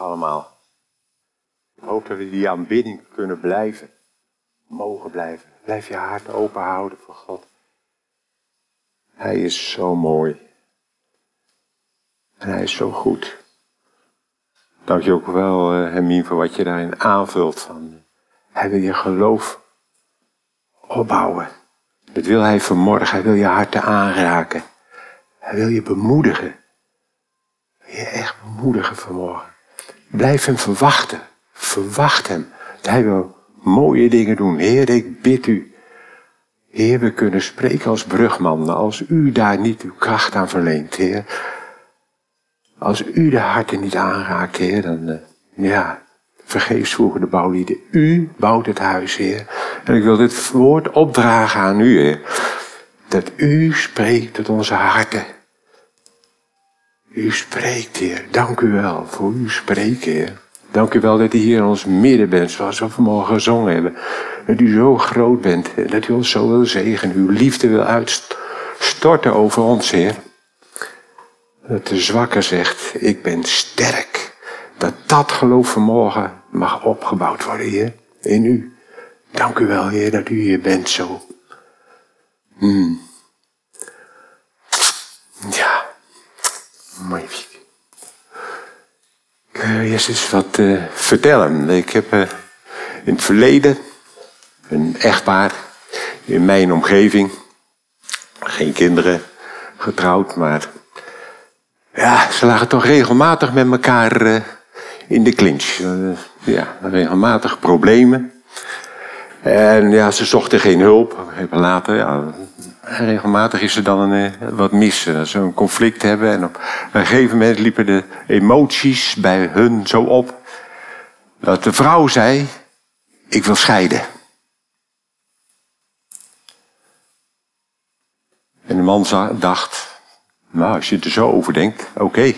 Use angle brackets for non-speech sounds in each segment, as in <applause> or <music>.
allemaal. Ik hoop dat we die aanbidding kunnen blijven. Mogen blijven. Blijf je hart open houden voor God. Hij is zo mooi. En hij is zo goed. Dank je ook wel, uh, Hermine, voor wat je daarin aanvult. Van, hij wil je geloof opbouwen. Dat wil hij vanmorgen. Hij wil je harten aanraken. Hij wil je bemoedigen. je echt bemoedigen vanmorgen. Blijf hem verwachten. Verwacht hem. Hij wil mooie dingen doen. Heer, ik bid u. Heer, we kunnen spreken als brugman. Als u daar niet uw kracht aan verleent, Heer. Als u de harten niet aanraakt, Heer, dan, uh, ja, vergeefs vroegen de bouwlieden. U bouwt het huis, Heer. En ik wil dit woord opdragen aan u, Heer. Dat u spreekt tot onze harten. U spreekt, Heer. Dank u wel voor uw spreken, Heer. Dank u wel dat u hier in ons midden bent, zoals we vanmorgen gezongen hebben. Dat u zo groot bent en dat u ons zo wil zegenen. Uw liefde wil uitstorten over ons, Heer. Dat de zwakke zegt, ik ben sterk. Dat dat geloof vanmorgen mag opgebouwd worden, Heer. In u. Dank u wel, Heer, dat u hier bent zo. Hmm. Ja. Mooi. Ik wil eerst eens wat uh, vertellen. Ik heb uh, in het verleden een echtpaar in mijn omgeving. Geen kinderen getrouwd, maar ja, ze lagen toch regelmatig met elkaar uh, in de clinch. ja, regelmatig problemen. En ja, ze zochten geen hulp. Even later, ja, regelmatig is er dan een, eh, wat mis. Als ze een conflict hebben. En op een gegeven moment liepen de emoties bij hun zo op. Dat de vrouw zei, ik wil scheiden. En de man dacht, nou als je er zo over denkt, oké.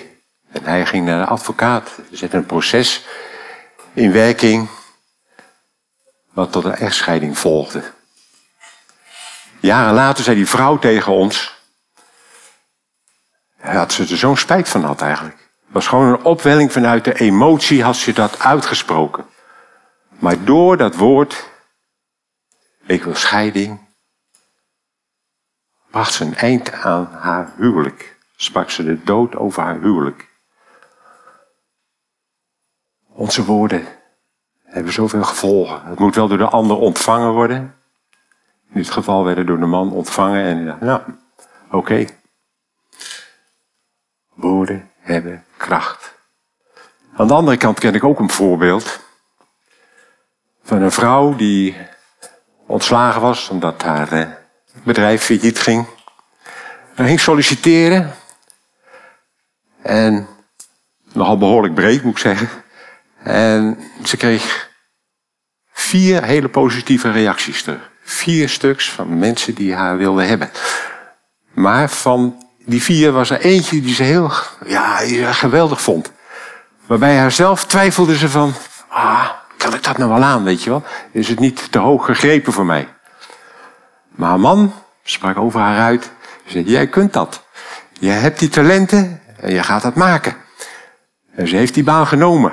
En hij ging naar de advocaat, zette een proces in werking wat tot een echtscheiding volgde. Jaren later zei die vrouw tegen ons, dat ze er zo'n spijt van had eigenlijk. Het was gewoon een opwelling vanuit de emotie, had ze dat uitgesproken. Maar door dat woord, ik wil scheiding, bracht ze een eind aan haar huwelijk. Sprak ze de dood over haar huwelijk. Onze woorden hebben zoveel gevolgen. Het moet wel door de ander ontvangen worden. In dit geval werden door de man ontvangen en dacht, nou, oké. Woorden hebben kracht. Aan de andere kant ken ik ook een voorbeeld van een vrouw die ontslagen was omdat haar eh, bedrijf failliet ging. Hij ging solliciteren en nogal behoorlijk breed moet ik zeggen. En ze kreeg vier hele positieve reacties terug. Vier stuks van mensen die haar wilden hebben. Maar van die vier was er eentje die ze heel ja, geweldig vond. Waarbij haarzelf twijfelde ze van, ah, kan ik dat nou wel aan, weet je wel? Is het niet te hoog gegrepen voor mij? Maar haar man sprak over haar uit. Zei, jij kunt dat. Jij hebt die talenten en je gaat dat maken. En ze heeft die baan genomen.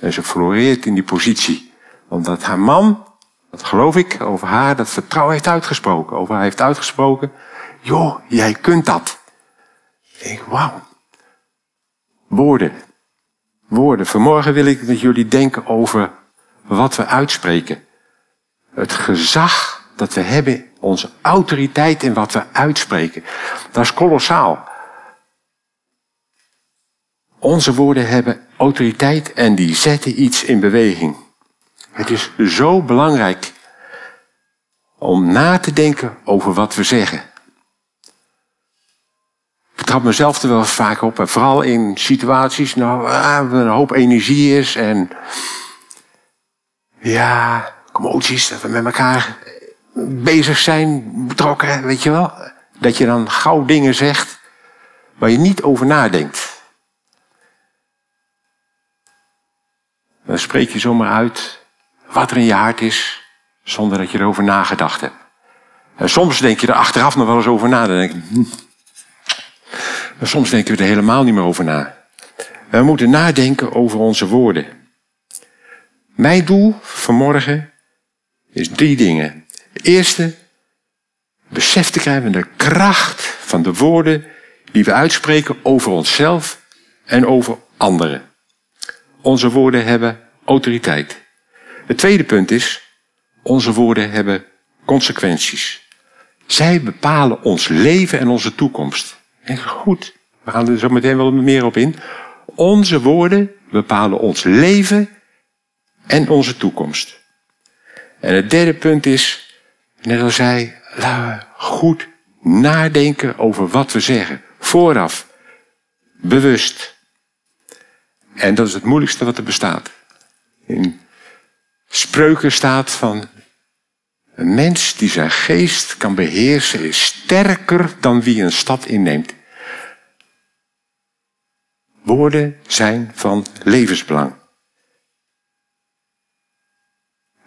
En ze floreert in die positie. Omdat haar man, dat geloof ik, over haar dat vertrouwen heeft uitgesproken. Over haar heeft uitgesproken. Joh, jij kunt dat. Ik denk, wauw. Woorden. Woorden. Vanmorgen wil ik met jullie denken over wat we uitspreken. Het gezag dat we hebben, onze autoriteit in wat we uitspreken. Dat is kolossaal. Onze woorden hebben autoriteit en die zetten iets in beweging. Het is zo belangrijk om na te denken over wat we zeggen. Ik trap mezelf er wel vaak op, vooral in situaties nou, waar een hoop energie is en ja, commoties, dat we met elkaar bezig zijn, betrokken, weet je wel. Dat je dan gauw dingen zegt waar je niet over nadenkt. Dan spreek je zomaar uit wat er in je hart is, zonder dat je erover nagedacht hebt. En soms denk je er achteraf nog wel eens over na. Dan denk hm. Maar soms denken we er helemaal niet meer over na. We moeten nadenken over onze woorden. Mijn doel vanmorgen is drie dingen. De eerste, besef te krijgen de kracht van de woorden die we uitspreken over onszelf en over anderen. Onze woorden hebben autoriteit. Het tweede punt is, onze woorden hebben consequenties. Zij bepalen ons leven en onze toekomst. En goed, we gaan er zo meteen wel meer op in. Onze woorden bepalen ons leven en onze toekomst. En het derde punt is, net als hij, laten we goed nadenken over wat we zeggen. Vooraf. Bewust. En dat is het moeilijkste wat er bestaat. In spreuken staat van een mens die zijn geest kan beheersen is sterker dan wie een stad inneemt. Woorden zijn van levensbelang.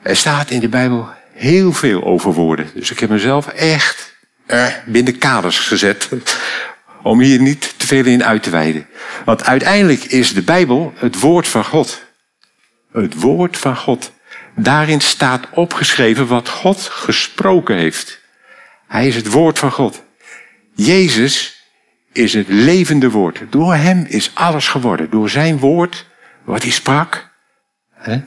Er staat in de Bijbel heel veel over woorden. Dus ik heb mezelf echt eh, binnen kaders gezet. <laughs> Om hier niet te veel in uit te wijden. Want uiteindelijk is de Bijbel het woord van God. Het woord van God. Daarin staat opgeschreven wat God gesproken heeft. Hij is het woord van God. Jezus is het levende woord. Door hem is alles geworden. Door zijn woord, wat hij sprak. Hè?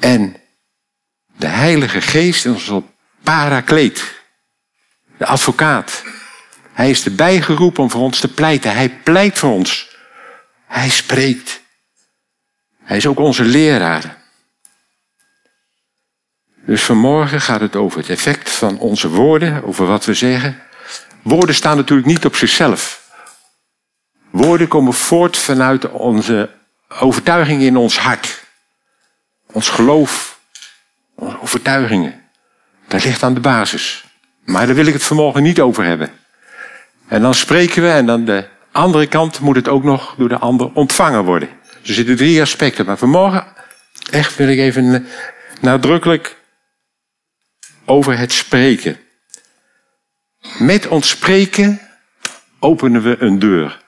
En de Heilige Geest is onze parakleet. De advocaat. Hij is erbij geroepen om voor ons te pleiten. Hij pleit voor ons. Hij spreekt. Hij is ook onze leraar. Dus vanmorgen gaat het over het effect van onze woorden, over wat we zeggen. Woorden staan natuurlijk niet op zichzelf. Woorden komen voort vanuit onze overtuiging in ons hart. Ons geloof, onze overtuigingen. Dat ligt aan de basis. Maar daar wil ik het vanmorgen niet over hebben. En dan spreken we en aan de andere kant moet het ook nog door de ander ontvangen worden. Er zitten drie aspecten. Maar vanmorgen echt wil ik even nadrukkelijk over het spreken. Met ons spreken openen we een deur.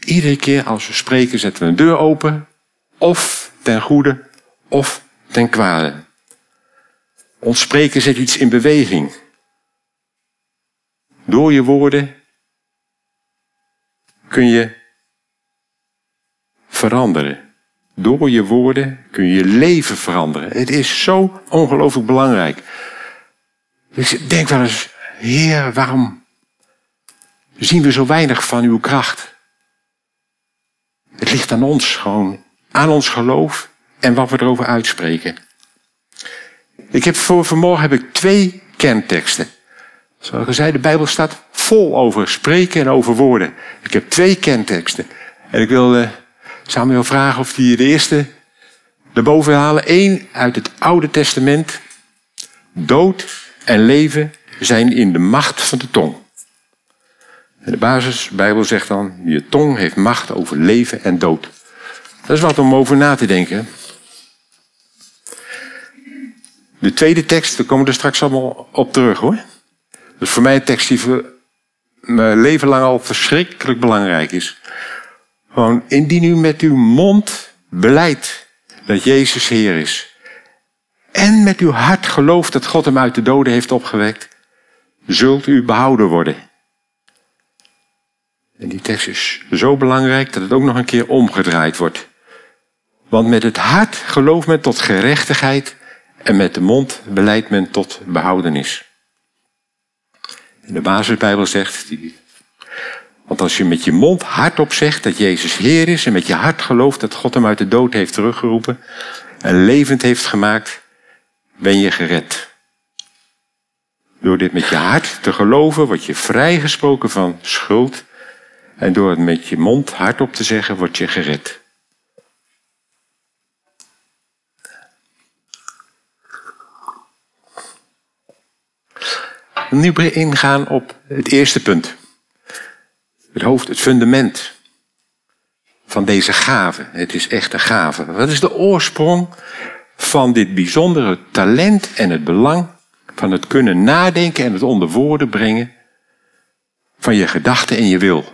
Iedere keer als we spreken zetten we een deur open. Of ten goede of ten kwade. Ons spreken zet iets in beweging. Door je woorden kun je veranderen. Door je woorden kun je je leven veranderen. Het is zo ongelooflijk belangrijk. Ik denk wel eens, Heer, waarom zien we zo weinig van uw kracht? Het ligt aan ons, gewoon aan ons geloof en wat we erover uitspreken. Ik heb voor vanmorgen heb ik twee kernteksten. Zoals zei, de Bijbel staat vol over spreken en over woorden. Ik heb twee kernteksten. En ik wil uh, Samuel vragen of hij de eerste erboven halen. Eén uit het Oude Testament. Dood en leven zijn in de macht van de tong. En de basis, de Bijbel zegt dan, je tong heeft macht over leven en dood. Dat is wat om over na te denken. De tweede tekst, we komen er straks allemaal op terug hoor. Dat is voor mij een tekst die mijn leven lang al verschrikkelijk belangrijk is. Gewoon, indien u met uw mond beleidt dat Jezus Heer is. En met uw hart gelooft dat God hem uit de doden heeft opgewekt. Zult u behouden worden. En die tekst is zo belangrijk dat het ook nog een keer omgedraaid wordt. Want met het hart gelooft men tot gerechtigheid en met de mond beleidt men tot behoudenis. En de basisbijbel zegt, want als je met je mond hardop zegt dat Jezus Heer is en met je hart gelooft dat God hem uit de dood heeft teruggeroepen en levend heeft gemaakt, ben je gered. Door dit met je hart te geloven word je vrijgesproken van schuld en door het met je mond hardop te zeggen word je gered. nu ingaan op het eerste punt. Het hoofd, het fundament van deze gave. Het is echt een gave. Wat is de oorsprong van dit bijzondere talent en het belang van het kunnen nadenken en het onder woorden brengen van je gedachten en je wil?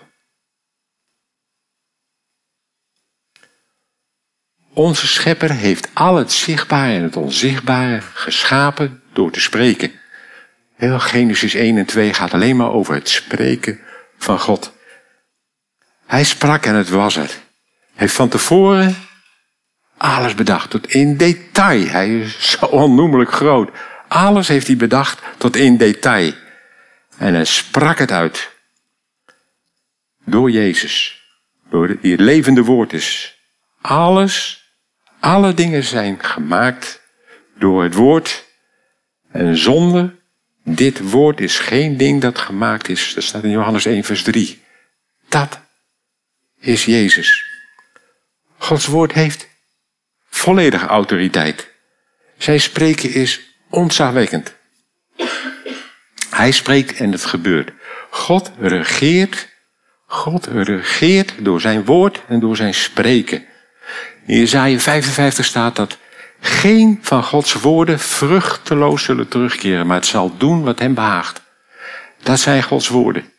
Onze schepper heeft al het zichtbare en het onzichtbare geschapen door te spreken. Heel Genesis 1 en 2 gaat alleen maar over het spreken van God. Hij sprak en het was er. Hij heeft van tevoren alles bedacht, tot in detail. Hij is zo onnoemelijk groot. Alles heeft hij bedacht tot in detail. En hij sprak het uit. Door Jezus. Door die levende woord is. Alles, alle dingen zijn gemaakt door het woord. En zonder dit woord is geen ding dat gemaakt is. Dat staat in Johannes 1, vers 3. Dat is Jezus. Gods woord heeft volledige autoriteit. Zijn spreken is ontzagwekkend. Hij spreekt en het gebeurt. God regeert. God regeert door zijn woord en door zijn spreken. In Jezaja 55 staat dat geen van Gods woorden vruchteloos zullen terugkeren, maar het zal doen wat hem behaagt. Dat zijn Gods woorden.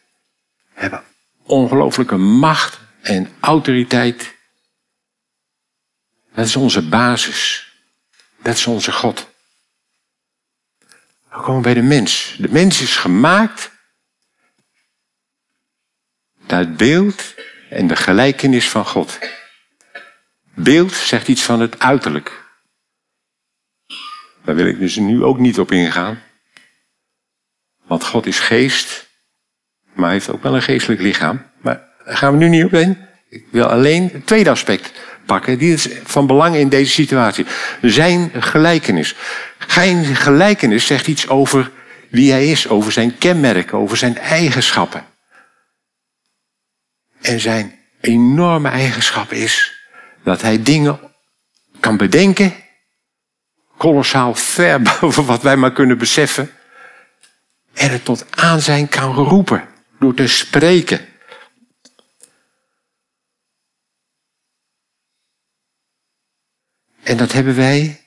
Hebben ongelooflijke macht en autoriteit. Dat is onze basis. Dat is onze God. We komen bij de mens. De mens is gemaakt naar het beeld en de gelijkenis van God. Beeld zegt iets van het uiterlijk. Daar wil ik dus nu ook niet op ingaan. Want God is geest, maar heeft ook wel een geestelijk lichaam. Maar gaan we nu niet op in. Ik wil alleen het tweede aspect pakken. Die is van belang in deze situatie. Zijn gelijkenis. Zijn gelijkenis zegt iets over wie hij is, over zijn kenmerken, over zijn eigenschappen. En zijn enorme eigenschap is dat hij dingen kan bedenken, kolossaal ver <laughs> boven wat wij maar kunnen beseffen, en het tot aanzijn kan roepen door te spreken. En dat hebben wij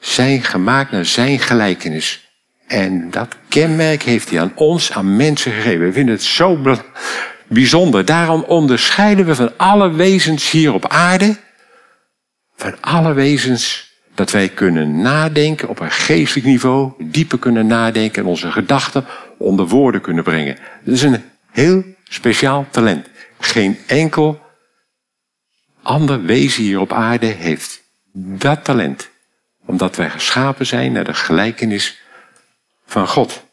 zijn gemaakt naar zijn gelijkenis. En dat kenmerk heeft hij aan ons, aan mensen gegeven. We vinden het zo bijzonder. Daarom onderscheiden we van alle wezens hier op aarde, van alle wezens dat wij kunnen nadenken op een geestelijk niveau, dieper kunnen nadenken en onze gedachten onder woorden kunnen brengen. Dat is een heel speciaal talent. Geen enkel ander wezen hier op aarde heeft dat talent. Omdat wij geschapen zijn naar de gelijkenis van God.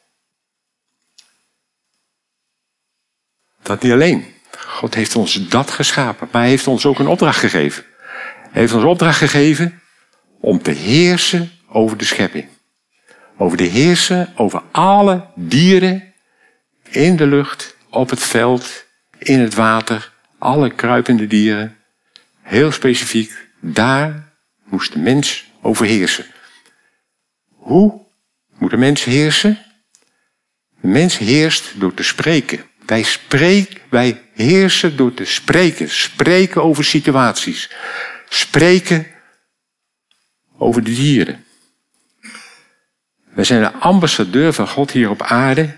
Dat niet alleen. God heeft ons dat geschapen, maar hij heeft ons ook een opdracht gegeven. Hij heeft ons opdracht gegeven om te heersen over de schepping. Over te heersen over alle dieren in de lucht, op het veld, in het water, alle kruipende dieren. Heel specifiek, daar moest de mens overheersen. Hoe moet de mens heersen? De mens heerst door te spreken. Wij, spreken, wij heersen door te spreken. Spreken over situaties. Spreken over de dieren. Wij zijn de ambassadeur van God hier op aarde.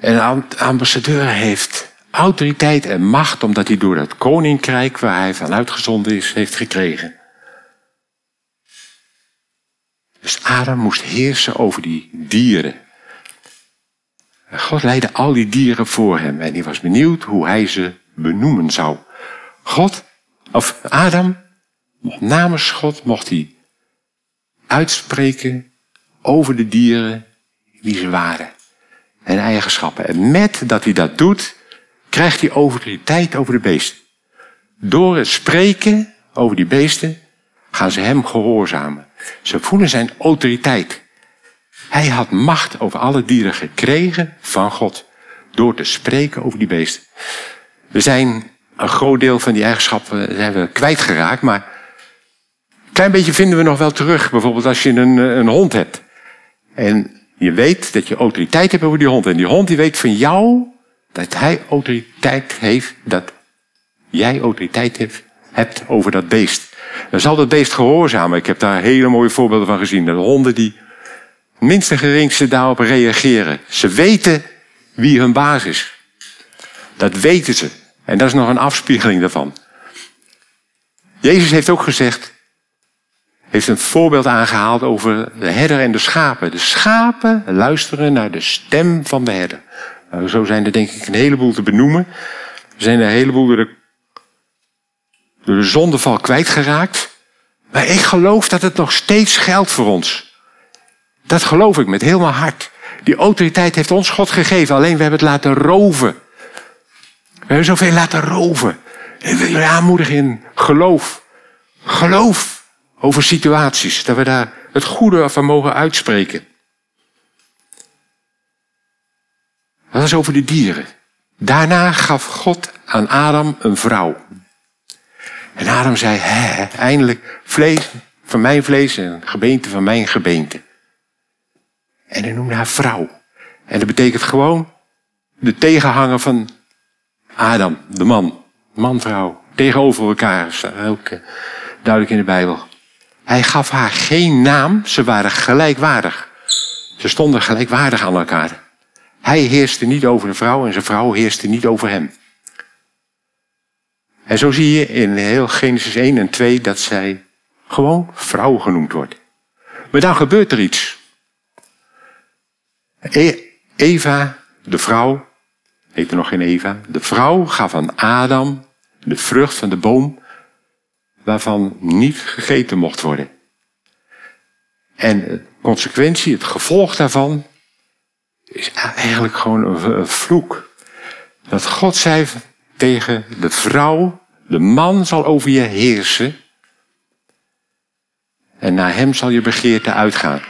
En de ambassadeur heeft autoriteit en macht omdat hij door het koninkrijk waar hij van uitgezonden is, heeft gekregen. Dus Adam moest heersen over die dieren. En God leidde al die dieren voor hem en hij was benieuwd hoe hij ze benoemen zou. God, of Adam, namens God mocht hij uitspreken over de dieren wie ze waren. En eigenschappen. En met dat hij dat doet, krijgt hij autoriteit over de beesten. Door het spreken over die beesten gaan ze hem gehoorzamen. Ze voelen zijn autoriteit. Hij had macht over alle dieren gekregen van God. Door te spreken over die beesten. We zijn een groot deel van die eigenschappen zijn we kwijtgeraakt, maar een klein beetje vinden we nog wel terug. Bijvoorbeeld als je een, een hond hebt. En je weet dat je autoriteit hebt over die hond. En die hond die weet van jou dat hij autoriteit heeft, dat jij autoriteit hebt, hebt over dat beest. Dan zal dat beest gehoorzamen. Ik heb daar hele mooie voorbeelden van gezien. De honden die minste geringste daarop reageren. Ze weten wie hun baas is. Dat weten ze. En dat is nog een afspiegeling daarvan. Jezus heeft ook gezegd, heeft een voorbeeld aangehaald over de herder en de schapen. De schapen luisteren naar de stem van de herder. Nou, zo zijn er denk ik een heleboel te benoemen. Er zijn een heleboel door de zondeval kwijtgeraakt. Maar ik geloof dat het nog steeds geldt voor ons. Dat geloof ik met heel mijn hart. Die autoriteit heeft ons God gegeven, alleen we hebben het laten roven. We hebben zoveel laten roven. En wil je aanmoedigen in geloof. Geloof over situaties. Dat we daar het goede van mogen uitspreken. Dat is over de dieren. Daarna gaf God aan Adam een vrouw. En Adam zei, hè, eindelijk vlees van mijn vlees en gebeente van mijn gebeente. En hij noemde haar vrouw. En dat betekent gewoon de tegenhanger van Adam, de man. Man, vrouw. Tegenover elkaar. Dat ook eh, duidelijk in de Bijbel. Hij gaf haar geen naam. Ze waren gelijkwaardig. Ze stonden gelijkwaardig aan elkaar. Hij heerste niet over de vrouw en zijn vrouw heerste niet over hem. En zo zie je in heel Genesis 1 en 2 dat zij gewoon vrouw genoemd wordt. Maar dan gebeurt er iets. E- Eva, de vrouw, heette nog geen Eva, de vrouw gaf aan Adam de vrucht van de boom waarvan niet gegeten mocht worden. En consequentie, het gevolg daarvan, is eigenlijk gewoon een vloek. Dat God zei tegen de vrouw, de man zal over je heersen en naar hem zal je begeerte uitgaan.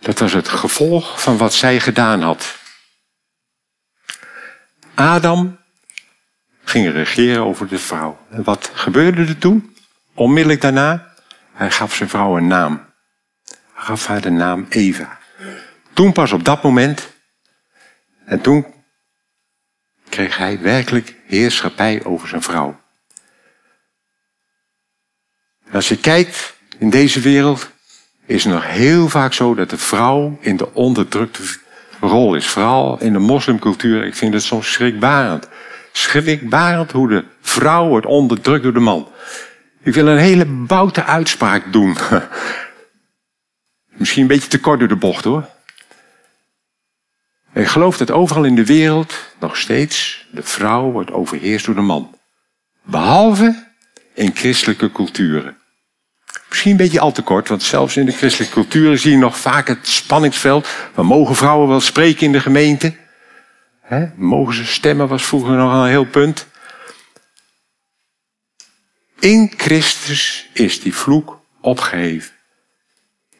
Dat was het gevolg van wat zij gedaan had. Adam ging regeren over de vrouw. En wat gebeurde er toen? Onmiddellijk daarna, hij gaf zijn vrouw een naam. Hij gaf haar de naam Eva. Toen pas op dat moment, en toen kreeg hij werkelijk heerschappij over zijn vrouw. Als je kijkt in deze wereld, is het nog heel vaak zo dat de vrouw in de onderdrukte rol is. Vooral in de moslimcultuur. Ik vind het soms schrikbarend. Schrikbarend hoe de vrouw wordt onderdrukt door de man. Ik wil een hele boute uitspraak doen. <laughs> Misschien een beetje te kort door de bocht hoor. Ik geloof dat overal in de wereld nog steeds de vrouw wordt overheerst door de man. Behalve in christelijke culturen. Misschien een beetje al te kort, want zelfs in de christelijke culturen zie je nog vaak het spanningsveld. Van mogen vrouwen wel spreken in de gemeente? Mogen ze stemmen was vroeger nog een heel punt. In Christus is die vloek opgeheven.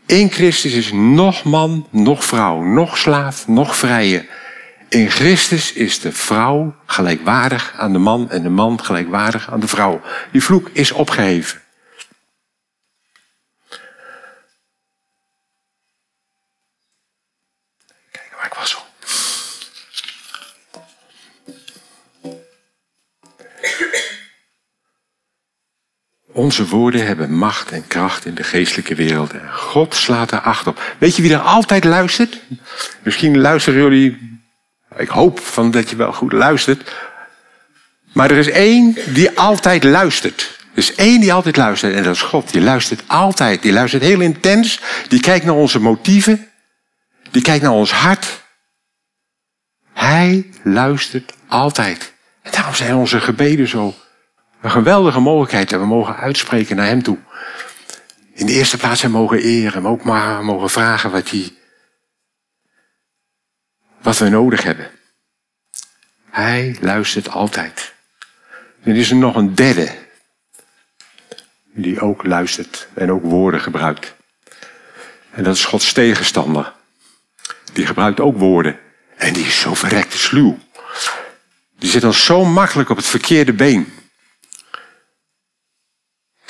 In Christus is nog man, nog vrouw, nog slaaf, nog vrije. In Christus is de vrouw gelijkwaardig aan de man en de man gelijkwaardig aan de vrouw. Die vloek is opgeheven. Onze woorden hebben macht en kracht in de geestelijke wereld. En God slaat er acht op. Weet je wie er altijd luistert? Misschien luisteren jullie. Ik hoop van dat je wel goed luistert. Maar er is één die altijd luistert. Er is één die altijd luistert en dat is God. Die luistert altijd. Die luistert heel intens. Die kijkt naar onze motieven. Die kijkt naar ons hart. Hij luistert altijd. En daarom zijn onze gebeden zo een geweldige mogelijkheid dat we mogen uitspreken naar Hem toe. In de eerste plaats Hem mogen eren, maar ook maar mogen vragen wat, hij, wat we nodig hebben. Hij luistert altijd. Er is er nog een derde die ook luistert en ook woorden gebruikt. En dat is Gods tegenstander. Die gebruikt ook woorden. En die is zo verrekte sluw. Die zit dan zo makkelijk op het verkeerde been.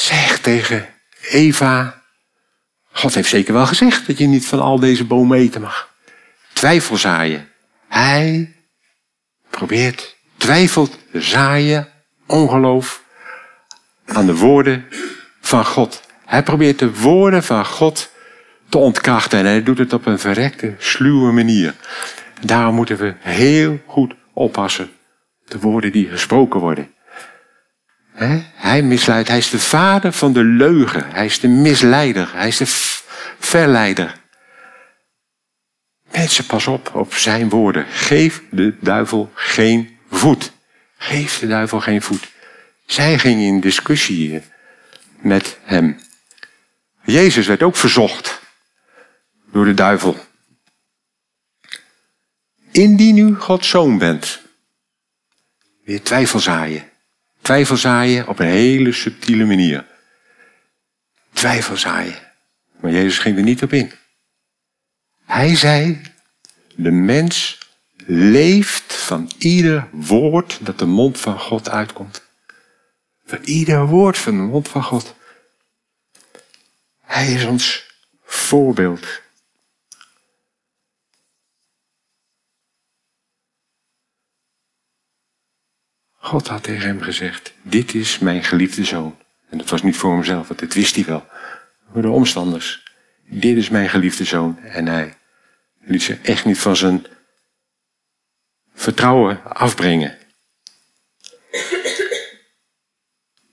Zeg tegen Eva, God heeft zeker wel gezegd dat je niet van al deze bomen eten mag. Twijfel zaaien. Hij probeert twijfel te zaaien, ongeloof, aan de woorden van God. Hij probeert de woorden van God te ontkrachten en hij doet het op een verrekte, sluwe manier. daarom moeten we heel goed oppassen de woorden die gesproken worden. Hij misleidt. Hij is de vader van de leugen. Hij is de misleider. Hij is de verleider. Mensen, pas op op zijn woorden. Geef de duivel geen voet. Geef de duivel geen voet. Zij ging in discussie met hem. Jezus werd ook verzocht door de duivel. Indien u Gods zoon bent, weer twijfel zaaien. Twijfel zaaien op een hele subtiele manier. Twijfel zaaien. Maar Jezus ging er niet op in. Hij zei, de mens leeft van ieder woord dat de mond van God uitkomt. Van ieder woord van de mond van God. Hij is ons voorbeeld. God had tegen hem gezegd, dit is mijn geliefde zoon. En dat was niet voor hemzelf, want dit wist hij wel. Voor de omstanders. Dit is mijn geliefde zoon. En hij liet zich echt niet van zijn vertrouwen afbrengen.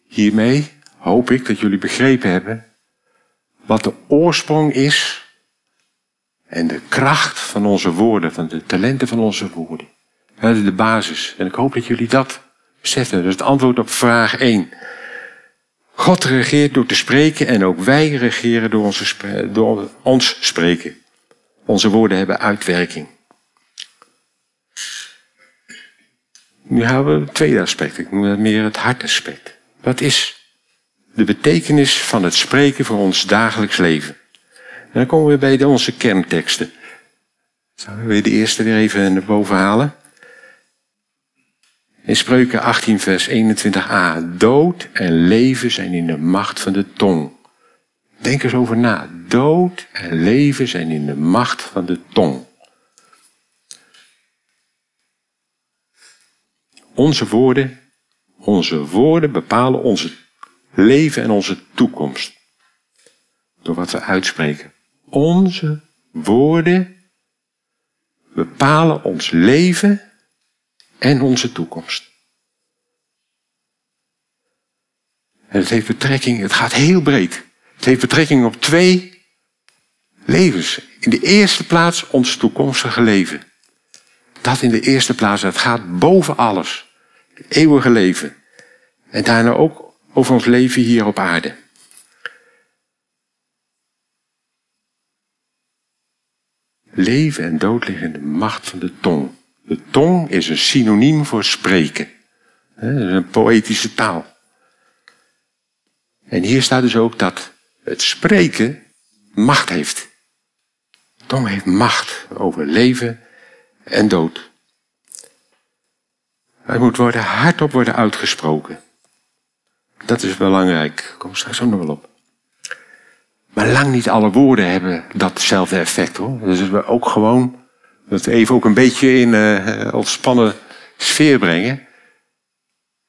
Hiermee hoop ik dat jullie begrepen hebben wat de oorsprong is en de kracht van onze woorden, van de talenten van onze woorden. Dat is de basis. En ik hoop dat jullie dat Dat is het antwoord op vraag 1. God regeert door te spreken en ook wij regeren door, onze, door ons spreken. Onze woorden hebben uitwerking. Nu hebben we het tweede aspect. Ik noem dat meer het hartaspect. Wat is de betekenis van het spreken voor ons dagelijks leven? En dan komen we bij onze kernteksten. Zullen we de eerste weer even naar boven halen? In Spreuken 18, vers 21a. Dood en leven zijn in de macht van de tong. Denk eens over na. Dood en leven zijn in de macht van de tong. Onze woorden, onze woorden bepalen onze leven en onze toekomst. Door wat we uitspreken. Onze woorden bepalen ons leven en onze toekomst. En het heeft betrekking, het gaat heel breed. Het heeft betrekking op twee levens. In de eerste plaats ons toekomstige leven. Dat in de eerste plaats, het gaat boven alles. Het eeuwige leven. En daarna ook over ons leven hier op aarde. Leven en dood liggen in de macht van de tong. De tong is een synoniem voor spreken. Een poëtische taal. En hier staat dus ook dat het spreken macht heeft. De tong heeft macht over leven en dood. Het moet worden hardop worden uitgesproken. Dat is belangrijk. Kom straks ook nog wel op. Maar lang niet alle woorden hebben datzelfde effect hoor. Dus ook gewoon dat even ook een beetje in uh, ontspannen sfeer brengen.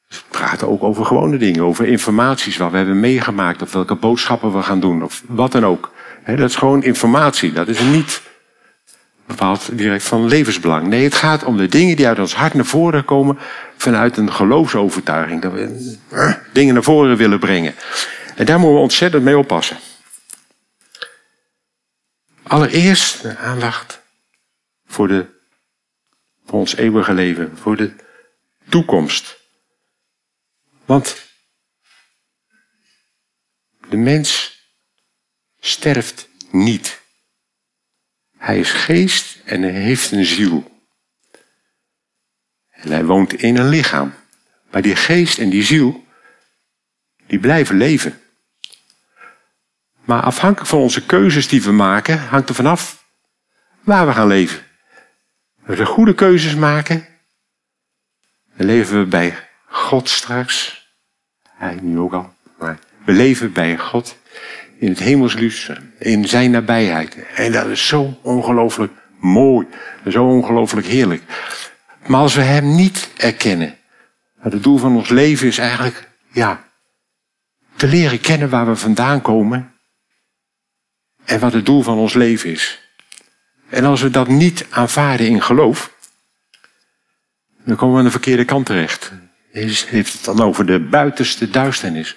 we praten ook over gewone dingen, over informaties wat we hebben meegemaakt, of welke boodschappen we gaan doen, of wat dan ook. dat is gewoon informatie. Dat is niet bepaald direct van levensbelang. Nee, het gaat om de dingen die uit ons hart naar voren komen vanuit een geloofsovertuiging. Dat we uh, dingen naar voren willen brengen. En daar moeten we ontzettend mee oppassen. Allereerst aandacht voor, de, voor ons eeuwige leven, voor de toekomst. Want de mens sterft niet. Hij is geest en hij heeft een ziel. En hij woont in een lichaam. Maar die geest en die ziel, die blijven leven. Maar afhankelijk van onze keuzes die we maken, hangt er vanaf waar we gaan leven. Als we goede keuzes maken, dan leven we bij God straks. Hij nu ook al. Maar we leven bij God in het hemelsluus, in zijn nabijheid. En dat is zo ongelooflijk mooi. Zo ongelooflijk heerlijk. Maar als we hem niet erkennen, het doel van ons leven is eigenlijk, ja, te leren kennen waar we vandaan komen en wat het doel van ons leven is. En als we dat niet aanvaarden in geloof, dan komen we aan de verkeerde kant terecht. Heeft het dan over de buitenste duisternis.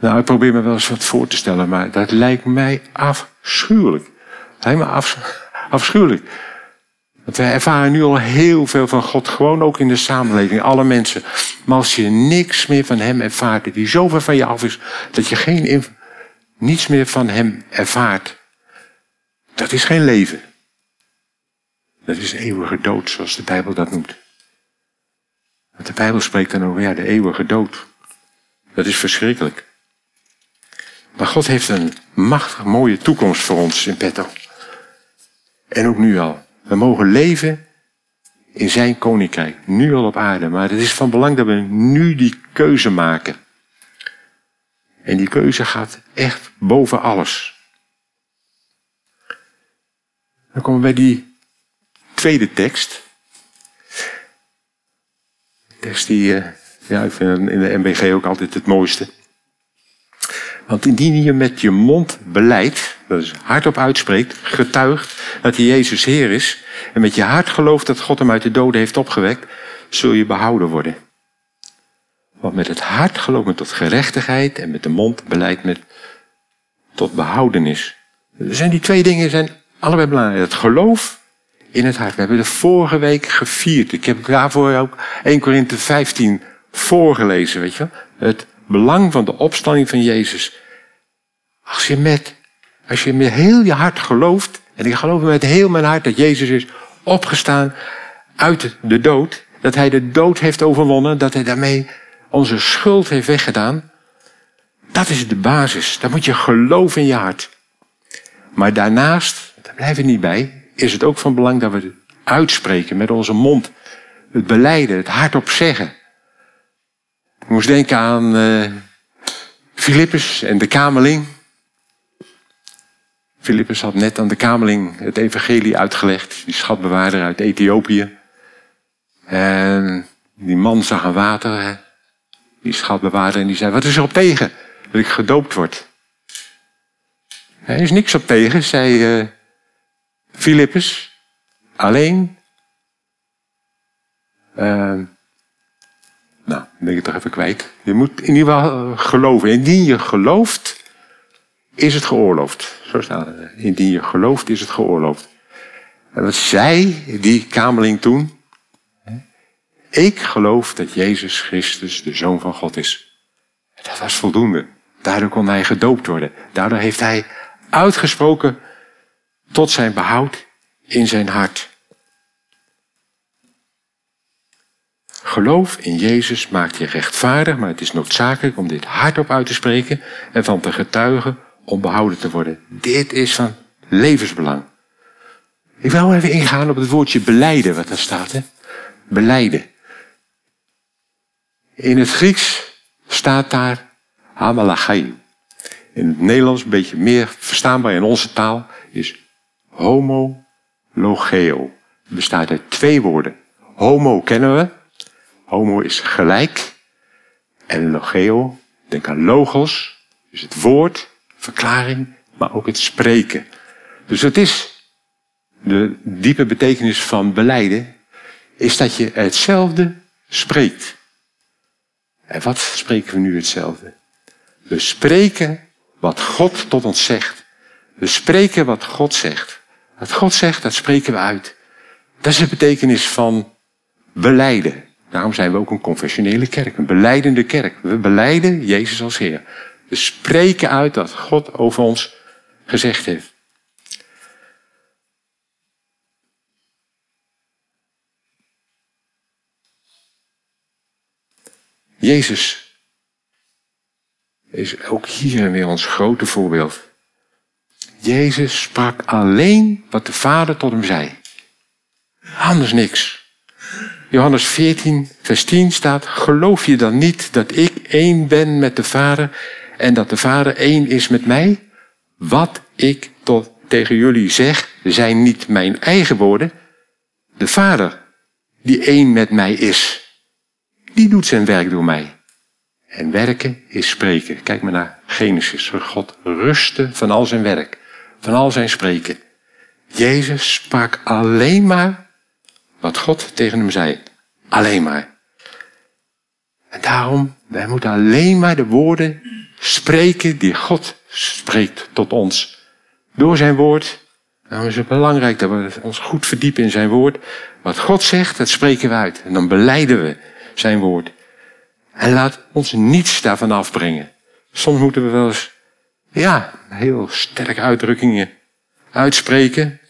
Nou, ik probeer me wel eens wat voor te stellen, maar dat lijkt mij afschuwelijk. Lijkt me af, afschuwelijk. Want wij ervaren nu al heel veel van God, gewoon ook in de samenleving, alle mensen. Maar als je niks meer van Hem ervaart, die zoveel van je af is, dat je geen, niets meer van Hem ervaart, dat is geen leven. Dat is eeuwige dood, zoals de Bijbel dat noemt. Want de Bijbel spreekt dan over ja, de eeuwige dood. Dat is verschrikkelijk. Maar God heeft een machtig mooie toekomst voor ons in petto. En ook nu al. We mogen leven in zijn koninkrijk. Nu al op aarde. Maar het is van belang dat we nu die keuze maken. En die keuze gaat echt boven alles. Dan komen we bij die tweede tekst. tekst die, eh, ja, ik vind in de MBG ook altijd het mooiste. Want indien je met je mond beleidt, dat is hardop uitspreekt, getuigt dat hij Jezus Heer is, en met je hart gelooft dat God hem uit de doden heeft opgewekt, zul je behouden worden. Want met het hart gelooft men tot gerechtigheid en met de mond beleidt men tot behoudenis. Er zijn die twee dingen zijn allebei belangrijk. Het geloof in het hart. We hebben de vorige week gevierd. Ik heb daarvoor ook 1 Korinthe 15 voorgelezen, weet je. Het belang van de opstanding van Jezus. Als je met, als je met heel je hart gelooft, en ik geloof met heel mijn hart dat Jezus is opgestaan uit de dood, dat hij de dood heeft overwonnen, dat hij daarmee onze schuld heeft weggedaan, dat is de basis. Daar moet je geloven in je hart. Maar daarnaast, blijven niet bij, is het ook van belang dat we het uitspreken met onze mond. Het beleiden, het hardop zeggen. Ik moest denken aan uh, Filippus en de Kamerling. Filippus had net aan de Kamerling het evangelie uitgelegd, die schatbewaarder uit Ethiopië. En die man zag een water, die schatbewaarder, en die zei, wat is er op tegen dat ik gedoopt word? Er is niks op tegen, zei uh, Filippus. Alleen, uh, nou, ben ik het toch even kwijt. Je moet in ieder geval geloven. Indien je gelooft, is het geoorloofd. Zo staat het. Indien je gelooft, is het geoorloofd. En wat zei die kameling toen? Ik geloof dat Jezus Christus de Zoon van God is. Dat was voldoende. Daardoor kon hij gedoopt worden. Daardoor heeft hij uitgesproken tot zijn behoud in zijn hart. Geloof in Jezus maakt je rechtvaardig, maar het is noodzakelijk om dit hardop uit te spreken en van te getuigen om behouden te worden. Dit is van levensbelang. Ik wil even ingaan op het woordje beleiden, wat daar staat. Hè? Beleiden. In het Grieks staat daar hamalachai. In het Nederlands, een beetje meer verstaanbaar in onze taal, is homo logeo. Bestaat uit twee woorden. Homo kennen we, Homo is gelijk. En logeo, denk aan logos, dus het woord, verklaring, maar ook het spreken. Dus het is de diepe betekenis van beleiden, is dat je hetzelfde spreekt. En wat spreken we nu hetzelfde? We spreken wat God tot ons zegt. We spreken wat God zegt. Wat God zegt, dat spreken we uit. Dat is de betekenis van beleiden. Daarom zijn we ook een confessionele kerk, een beleidende kerk. We beleiden Jezus als Heer. We spreken uit dat God over ons gezegd heeft. Jezus is ook hier weer ons grote voorbeeld. Jezus sprak alleen wat de Vader tot hem zei. Anders niks. Johannes 14, vers 10 staat, geloof je dan niet dat ik één ben met de Vader en dat de Vader één is met mij? Wat ik tot, tegen jullie zeg, zijn niet mijn eigen woorden. De Vader, die één met mij is, die doet zijn werk door mij. En werken is spreken. Kijk maar naar Genesis. God rustte van al zijn werk, van al zijn spreken. Jezus sprak alleen maar wat God tegen hem zei. Alleen maar. Daarom, wij moeten alleen maar de woorden spreken die God spreekt tot ons. Door zijn woord. Daarom is het belangrijk dat we ons goed verdiepen in zijn woord. Wat God zegt, dat spreken we uit. En dan beleiden we zijn woord. En laat ons niets daarvan afbrengen. Soms moeten we wel eens, ja, heel sterke uitdrukkingen uitspreken.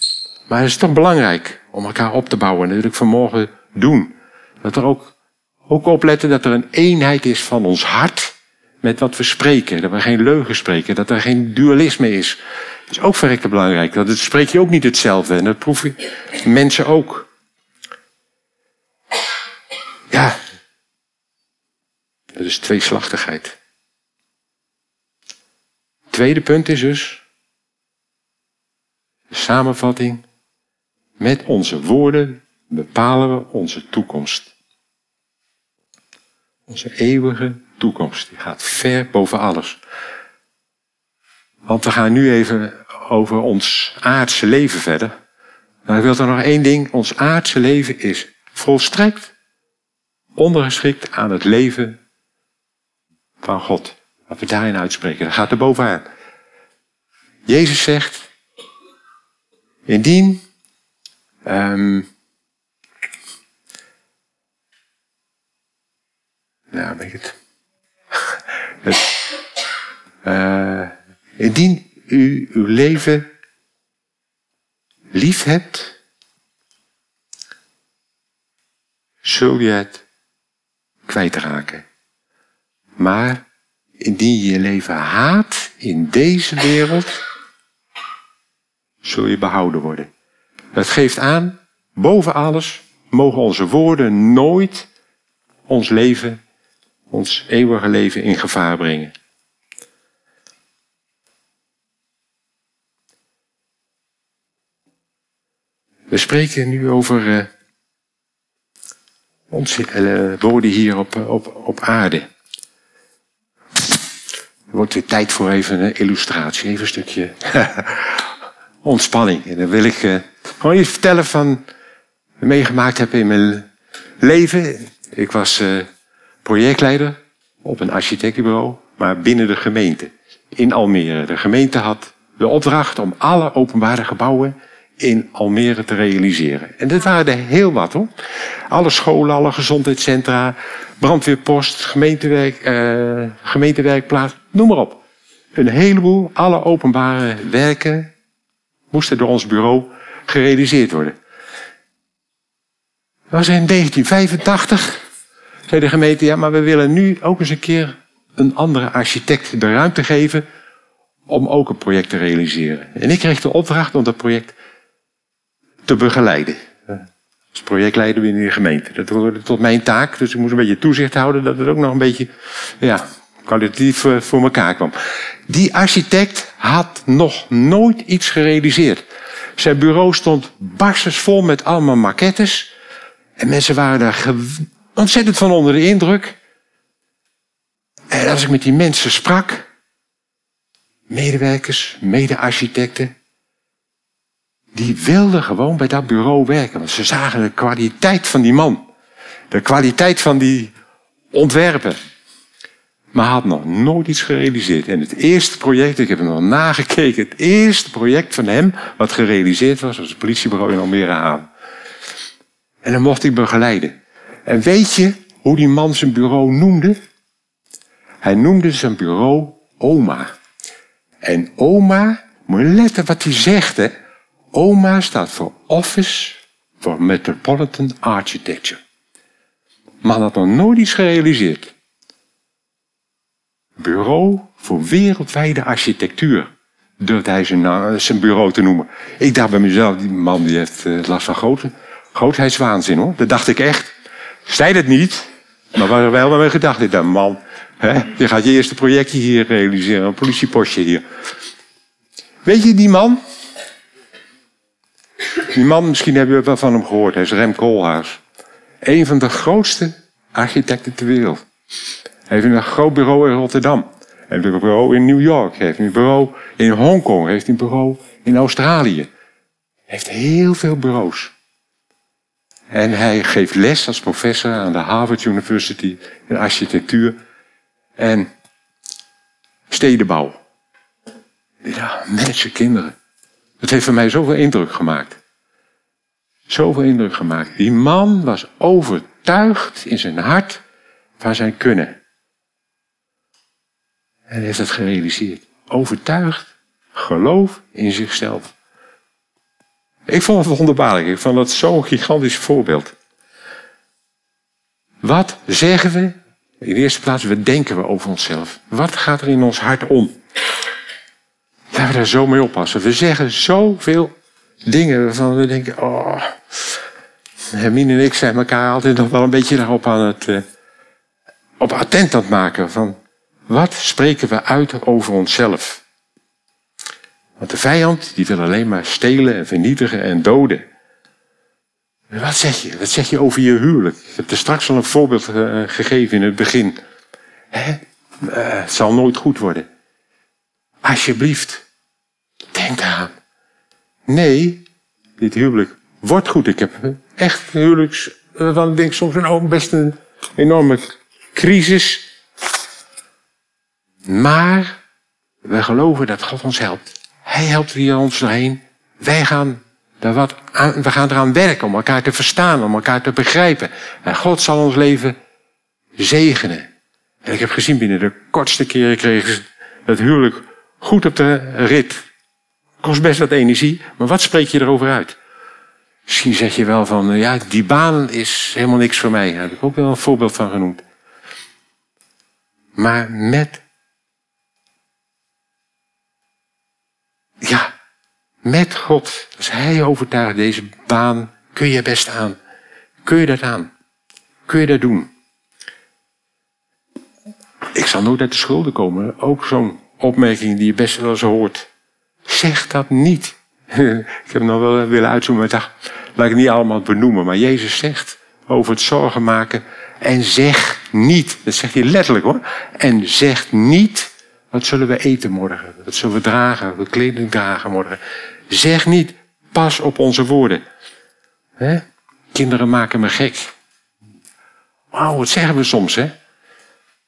Maar het is toch belangrijk om elkaar op te bouwen. En dat wil ik vanmorgen doen. Dat er ook, ook opletten dat er een eenheid is van ons hart met wat we spreken. Dat we geen leugen spreken. Dat er geen dualisme is. Dat is ook verrekte belangrijk. Dat het spreek je ook niet hetzelfde. En dat proeven mensen ook. Ja. Dat is tweeslachtigheid. Tweede punt is dus. De samenvatting. Met onze woorden bepalen we onze toekomst. Onze eeuwige toekomst. Die gaat ver boven alles. Want we gaan nu even over ons aardse leven verder. Maar ik wil er nog één ding. Ons aardse leven is volstrekt ondergeschikt aan het leven van God. Wat we daarin uitspreken. Dat gaat er bovenaan. Jezus zegt, indien um, nou, weet ik het. het <laughs> uh, indien u uw leven lief hebt, zul je het kwijtraken. Maar indien je je leven haat in deze wereld, zul je behouden worden. Dat geeft aan, boven alles mogen onze woorden nooit ons leven, ons eeuwige leven in gevaar brengen. We spreken nu over uh, onze uh, woorden hier op, op, op aarde. Er wordt weer tijd voor even een illustratie, even een stukje <laughs> ontspanning. En dan wil ik uh, gewoon iets vertellen van wat meegemaakt heb in mijn leven. Ik was projectleider op een architectenbureau, maar binnen de gemeente in Almere. De gemeente had de opdracht om alle openbare gebouwen in Almere te realiseren. En dat waren er heel wat hoor. Alle scholen, alle gezondheidscentra, brandweerpost, gemeentewerk, eh, gemeentewerkplaats, noem maar op. Een heleboel, alle openbare werken moesten door ons bureau gerealiseerd worden. Dat was in 1985. Zei de gemeente, ja, maar we willen nu ook eens een keer een andere architect de ruimte geven om ook een project te realiseren. En ik kreeg de opdracht om dat project te begeleiden. Als projectleider binnen de gemeente. Dat wordt tot mijn taak, dus ik moest een beetje toezicht houden dat het ook nog een beetje ja, kwalitatief eh, voor elkaar kwam. Die architect had nog nooit iets gerealiseerd. Zijn bureau stond barstensvol met allemaal maquettes. En mensen waren daar ontzettend van onder de indruk. En als ik met die mensen sprak, medewerkers, mede-architecten, die wilden gewoon bij dat bureau werken. Want ze zagen de kwaliteit van die man. De kwaliteit van die ontwerpen. Maar had nog nooit iets gerealiseerd. En het eerste project, ik heb hem nog nagekeken, het eerste project van hem wat gerealiseerd was, was het politiebureau in Almere Haven. En dan mocht ik begeleiden. En weet je hoe die man zijn bureau noemde? Hij noemde zijn bureau Oma. En Oma, moet je letten wat hij zegt, hè? OMA staat voor Office for Metropolitan Architecture. Maar had nog nooit iets gerealiseerd. Bureau voor wereldwijde architectuur. Durfde hij zijn, zijn bureau te noemen. Ik dacht bij mezelf, die man die heeft uh, last van grote, grootheidswaanzin hoor. Dat dacht ik echt. Zei dat niet, maar waren wel mijn gedachten. Ik dacht, man, hè, je gaat je eerste projectje hier realiseren, een politiepostje hier. Weet je, die man, die man, misschien hebben we wel van hem gehoord, hij is Rem Koolhaas. Een van de grootste architecten ter wereld. Hij heeft een groot bureau in Rotterdam. Hij heeft een bureau in New York. Hij heeft een bureau in Hongkong. Hij heeft een bureau in Australië. Hij heeft heel veel bureaus. En hij geeft les als professor aan de Harvard University in architectuur en stedenbouw. Ja, mensen, kinderen. Het heeft voor mij zoveel indruk gemaakt. Zoveel indruk gemaakt. Die man was overtuigd in zijn hart van zijn kunnen. En heeft het gerealiseerd. Overtuigd, geloof in zichzelf. Ik vond het wonderbaarlijk. Ik vond dat zo'n gigantisch voorbeeld. Wat zeggen we? In de eerste plaats, wat denken we over onszelf? Wat gaat er in ons hart om? Laten we daar zo mee oppassen. We zeggen zoveel dingen waarvan we denken, oh. Hermine en ik zijn elkaar altijd nog wel een beetje daarop aan het, uh, op attent aan het maken. Van, wat spreken we uit over onszelf? Want de vijand die wil alleen maar stelen en vernietigen en doden. Wat zeg je? Wat zeg je over je huwelijk? Ik heb er straks al een voorbeeld uh, gegeven in het begin. Hè? Uh, het zal nooit goed worden. Alsjeblieft, denk eraan. Nee, dit huwelijk wordt goed. Ik heb echt huwelijks, van ik denk soms een, ook best een enorme crisis. Maar we geloven dat God ons helpt. Hij helpt hier ons doorheen. Wij gaan, daar wat aan, we gaan eraan werken om elkaar te verstaan, om elkaar te begrijpen. En God zal ons leven zegenen. En ik heb gezien binnen de kortste keren kreeg het huwelijk goed op de rit. Kost best wat energie, maar wat spreek je erover uit? Misschien zeg je wel van, ja, die baan is helemaal niks voor mij. Daar heb ik ook wel een voorbeeld van genoemd. Maar met ja, met God, als Hij overtuigt deze baan, kun je best aan. Kun je dat aan? Kun je dat doen? Ik zal nooit uit de schulden komen. Ook zo'n opmerking die je best wel eens hoort. Zeg dat niet. <laughs> ik heb nog wel willen uitzoomen, maar ik dacht, laat ik niet allemaal benoemen. Maar Jezus zegt over het zorgen maken. En zeg niet, dat zegt hij letterlijk hoor. En zeg niet wat zullen we eten morgen? Wat zullen we dragen? Wat kleding dragen morgen? Zeg niet, pas op onze woorden. He? Kinderen maken me gek. Wauw, wat zeggen we soms, hè?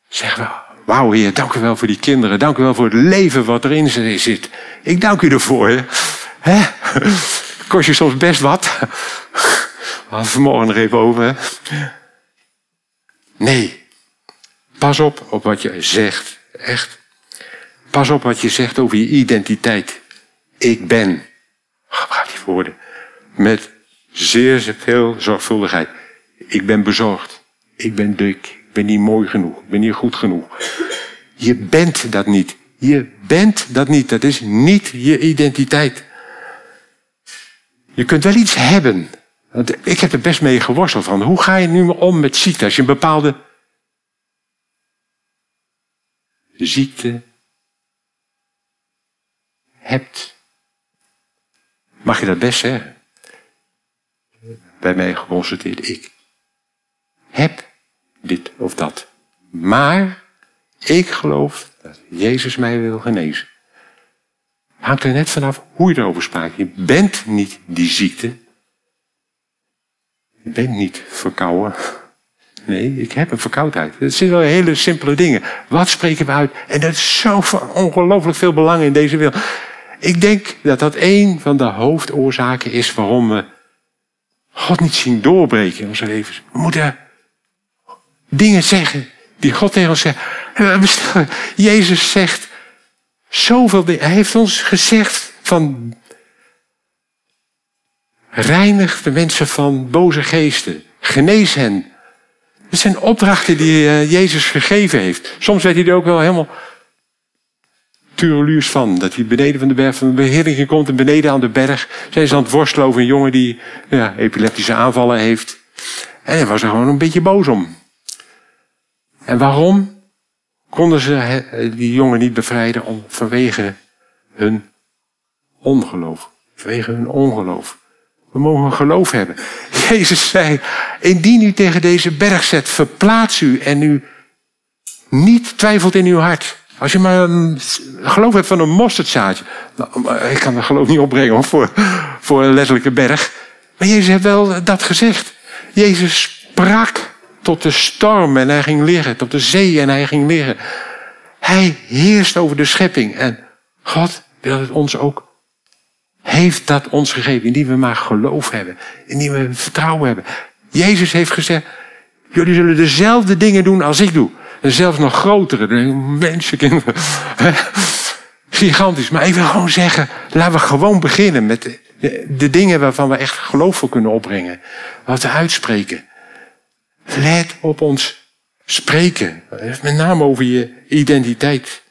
Zeggen we, wauw heer, dank u wel voor die kinderen. Dank u wel voor het leven wat erin zit. Ik dank u ervoor, hè? hè? Kost je soms best wat. We vanmorgen nog even over, hè? Nee. Pas op op wat je zegt. Echt. Pas op wat je zegt over je identiteit. Ik ben. Gebruik die woorden. Met zeer veel zorgvuldigheid. Ik ben bezorgd. Ik ben dik. Ben niet mooi genoeg. Ben niet goed genoeg. Je bent dat niet. Je bent dat niet. Dat is niet je identiteit. Je kunt wel iets hebben. Ik heb er best mee geworsteld van. Hoe ga je nu om met ziekte? Als je een bepaalde ziekte hebt. Mag je dat best zeggen? Bij mij geconstateerd, ik heb dit of dat. Maar ik geloof dat Jezus mij wil genezen. Hangt er net vanaf hoe je erover spraakt. Je bent niet die ziekte. Je bent niet verkouden. Nee, ik heb een verkoudheid. Het zijn wel hele simpele dingen. Wat spreken we uit? En dat is zo ongelooflijk veel belang in deze wereld. Ik denk dat dat een van de hoofdoorzaken is waarom we God niet zien doorbreken in onze levens. We moeten dingen zeggen die God tegen ons zegt. Jezus zegt zoveel dingen. Hij heeft ons gezegd van reinig de mensen van boze geesten. Genees hen. Dat zijn opdrachten die eh, Jezus gegeven heeft. Soms werd hij er ook wel helemaal tureluurs van. Dat hij beneden van de berg van de beheerlijking komt en beneden aan de berg zijn ze aan het worstelen over een jongen die ja, epileptische aanvallen heeft. En hij was er gewoon een beetje boos om. En waarom konden ze die jongen niet bevrijden? Om, vanwege hun ongeloof. Vanwege hun ongeloof. We mogen geloof hebben. <laughs> Jezus zei, indien u tegen deze berg zet, verplaats u en u niet twijfelt in uw hart. Als je maar een geloof hebt van een mosterdzaadje. Nou, ik kan dat geloof niet opbrengen voor, voor een letterlijke berg. Maar Jezus heeft wel dat gezegd. Jezus sprak tot de storm en hij ging liggen, tot de zee en hij ging liggen. Hij heerst over de schepping en God wil het ons ook, heeft dat ons gegeven, indien we maar geloof hebben, indien we vertrouwen hebben. Jezus heeft gezegd, jullie zullen dezelfde dingen doen als ik doe. En zelfs nog grotere, mensenkinderen. <laughs> Gigantisch. Maar ik wil gewoon zeggen, laten we gewoon beginnen met de, de dingen waarvan we echt geloof voor kunnen opbrengen. Wat we uitspreken. Let op ons spreken. Met name over je identiteit.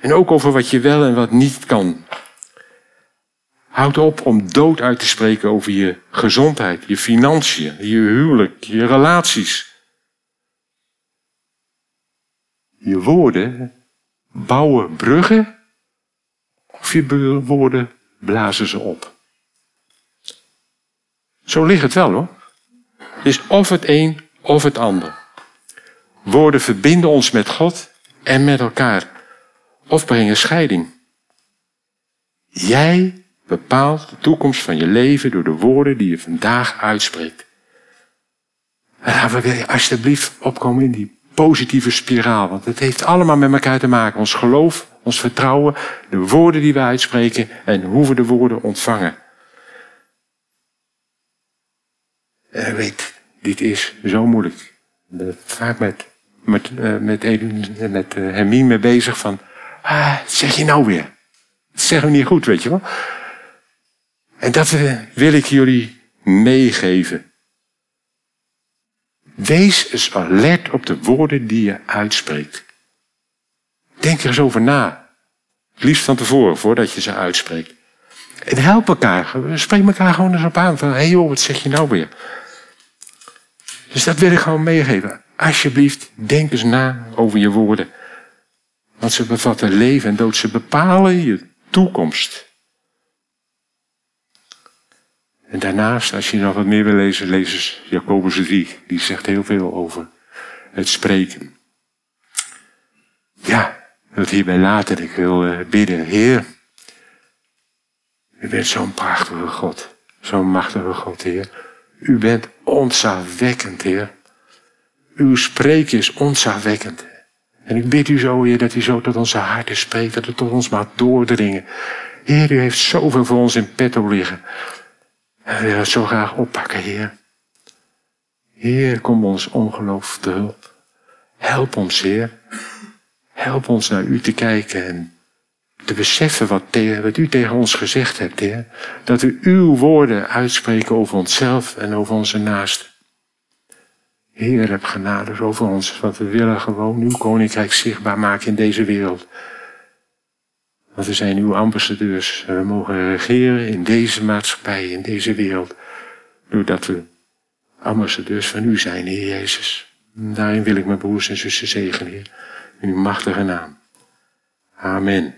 En ook over wat je wel en wat niet kan. Houd op om dood uit te spreken over je gezondheid, je financiën, je huwelijk, je relaties. Je woorden bouwen bruggen of je woorden blazen ze op. Zo ligt het wel hoor. Het is of het een of het ander. Woorden verbinden ons met God en met elkaar. Of brengen scheiding. Jij bepaalt de toekomst van je leven door de woorden die je vandaag uitspreekt. En laten we alsjeblieft opkomen in die positieve spiraal. Want het heeft allemaal met elkaar te maken. Ons geloof, ons vertrouwen, de woorden die we uitspreken en hoe we de woorden ontvangen. En weet, dit is zo moeilijk. Vaak met, met, uh, met, met uh, Hermine mee bezig van, ah, zeg je nou weer? Dat zeggen we niet goed, weet je wel. En dat uh, wil ik jullie meegeven. Wees eens alert op de woorden die je uitspreekt. Denk er eens over na. Het liefst van tevoren, voordat je ze uitspreekt. En help elkaar. Spreek elkaar gewoon eens op aan. Van, hé hey joh, wat zeg je nou weer? Dus dat wil ik gewoon meegeven. Alsjeblieft, denk eens na over je woorden. Want ze bevatten leven en dood. Ze bepalen je toekomst. En daarnaast, als je nog wat meer wil lezen, lees eens Jacobus 3. Die zegt heel veel over het spreken. Ja, dat hierbij laten. Ik wil eh, bidden. Heer, u bent zo'n prachtige God. Zo'n machtige God, Heer. U bent ontzagwekkend, Heer. Uw spreken is ontzagwekkend. En ik bid u zo, Heer, dat u zo tot onze harten spreekt, dat het tot ons mag doordringen. Heer, u heeft zoveel voor ons in petto liggen. En we willen het zo graag oppakken, Heer. Heer, kom ons ongeloof te hulp. Help ons, Heer. Help ons naar u te kijken en te beseffen wat, u tegen ons gezegd hebt, Heer. Dat we uw woorden uitspreken over onszelf en over onze naasten. Heer, heb genade over ons, want we willen gewoon uw koninkrijk zichtbaar maken in deze wereld. Want we zijn uw ambassadeurs. We mogen regeren in deze maatschappij, in deze wereld. Doordat we ambassadeurs van u zijn, Heer Jezus. Daarin wil ik mijn broers en zussen zegenen, Heer. In uw machtige naam. Amen.